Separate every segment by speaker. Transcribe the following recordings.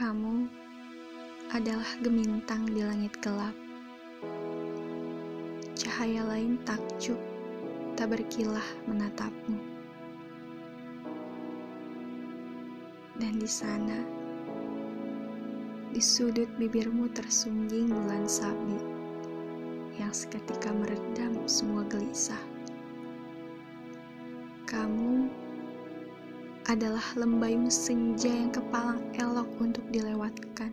Speaker 1: Kamu adalah gemintang di langit gelap. Cahaya lain takjub, tak berkilah menatapmu. Dan di sana, di sudut bibirmu tersungging bulan sabit yang seketika meredam semua gelisah. Kamu adalah lembayung senja yang kepalang elok untuk dilewatkan.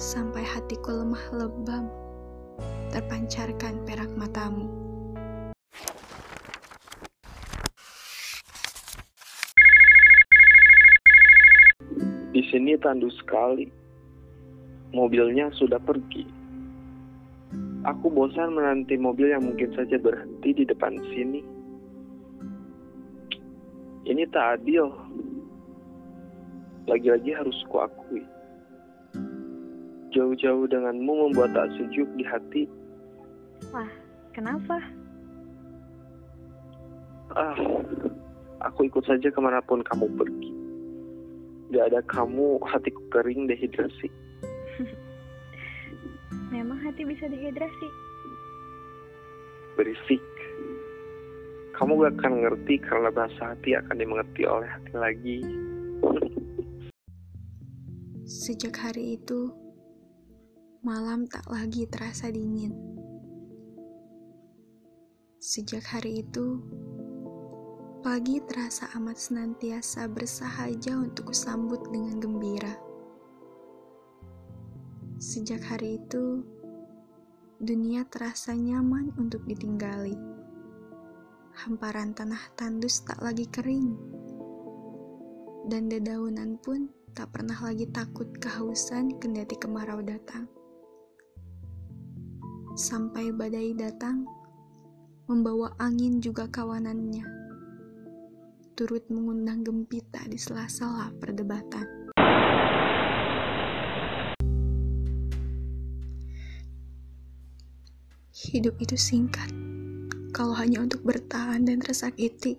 Speaker 1: Sampai hatiku lemah lebam, terpancarkan perak matamu.
Speaker 2: Di sini tandu sekali. Mobilnya sudah pergi. Aku bosan menanti mobil yang mungkin saja berhenti di depan sini. Ini tak adil. Lagi-lagi harus kuakui. Jauh-jauh denganmu membuat tak sejuk di hati.
Speaker 3: Wah, kenapa?
Speaker 2: Ah, aku ikut saja ke mana pun kamu pergi. Gak ada kamu, hatiku kering dehidrasi.
Speaker 3: Memang hati bisa dehidrasi.
Speaker 2: Berisik. Kamu gak akan ngerti karena bahasa hati akan dimengerti oleh hati lagi.
Speaker 1: Sejak hari itu, malam tak lagi terasa dingin. Sejak hari itu, pagi terasa amat senantiasa bersahaja untuk kusambut dengan gembira. Sejak hari itu, dunia terasa nyaman untuk ditinggali. Hamparan tanah tandus tak lagi kering, dan dedaunan pun tak pernah lagi takut kehausan kendati kemarau datang. Sampai badai datang, membawa angin juga kawanannya, turut mengundang gempita di sela-sela perdebatan. Hidup itu singkat, kalau hanya untuk bertahan dan tersakiti.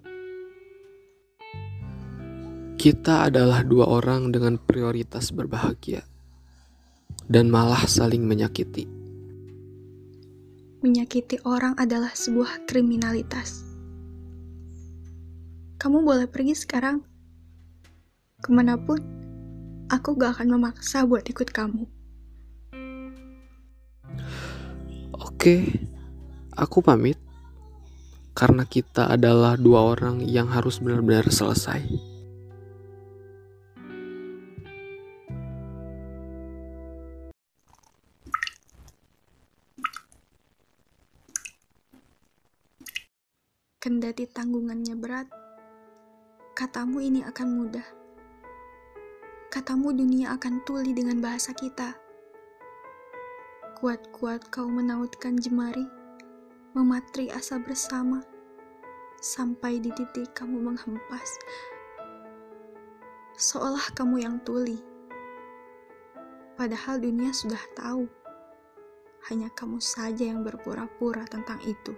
Speaker 4: Kita adalah dua orang dengan prioritas berbahagia dan malah saling menyakiti.
Speaker 1: Menyakiti orang adalah sebuah kriminalitas. Kamu boleh pergi sekarang. Ke mana pun, aku gak akan memaksa buat ikut kamu.
Speaker 4: Oke, aku pamit. Karena kita adalah dua orang yang harus benar-benar selesai.
Speaker 1: Kendati tanggungannya berat, katamu ini akan mudah. Katamu dunia akan tuli dengan bahasa kita. Kuat-kuat kau menautkan jemari, mematri asa bersama, sampai di titik kamu menghempas. Seolah kamu yang tuli. Padahal dunia sudah tahu. Hanya kamu saja yang berpura-pura tentang itu.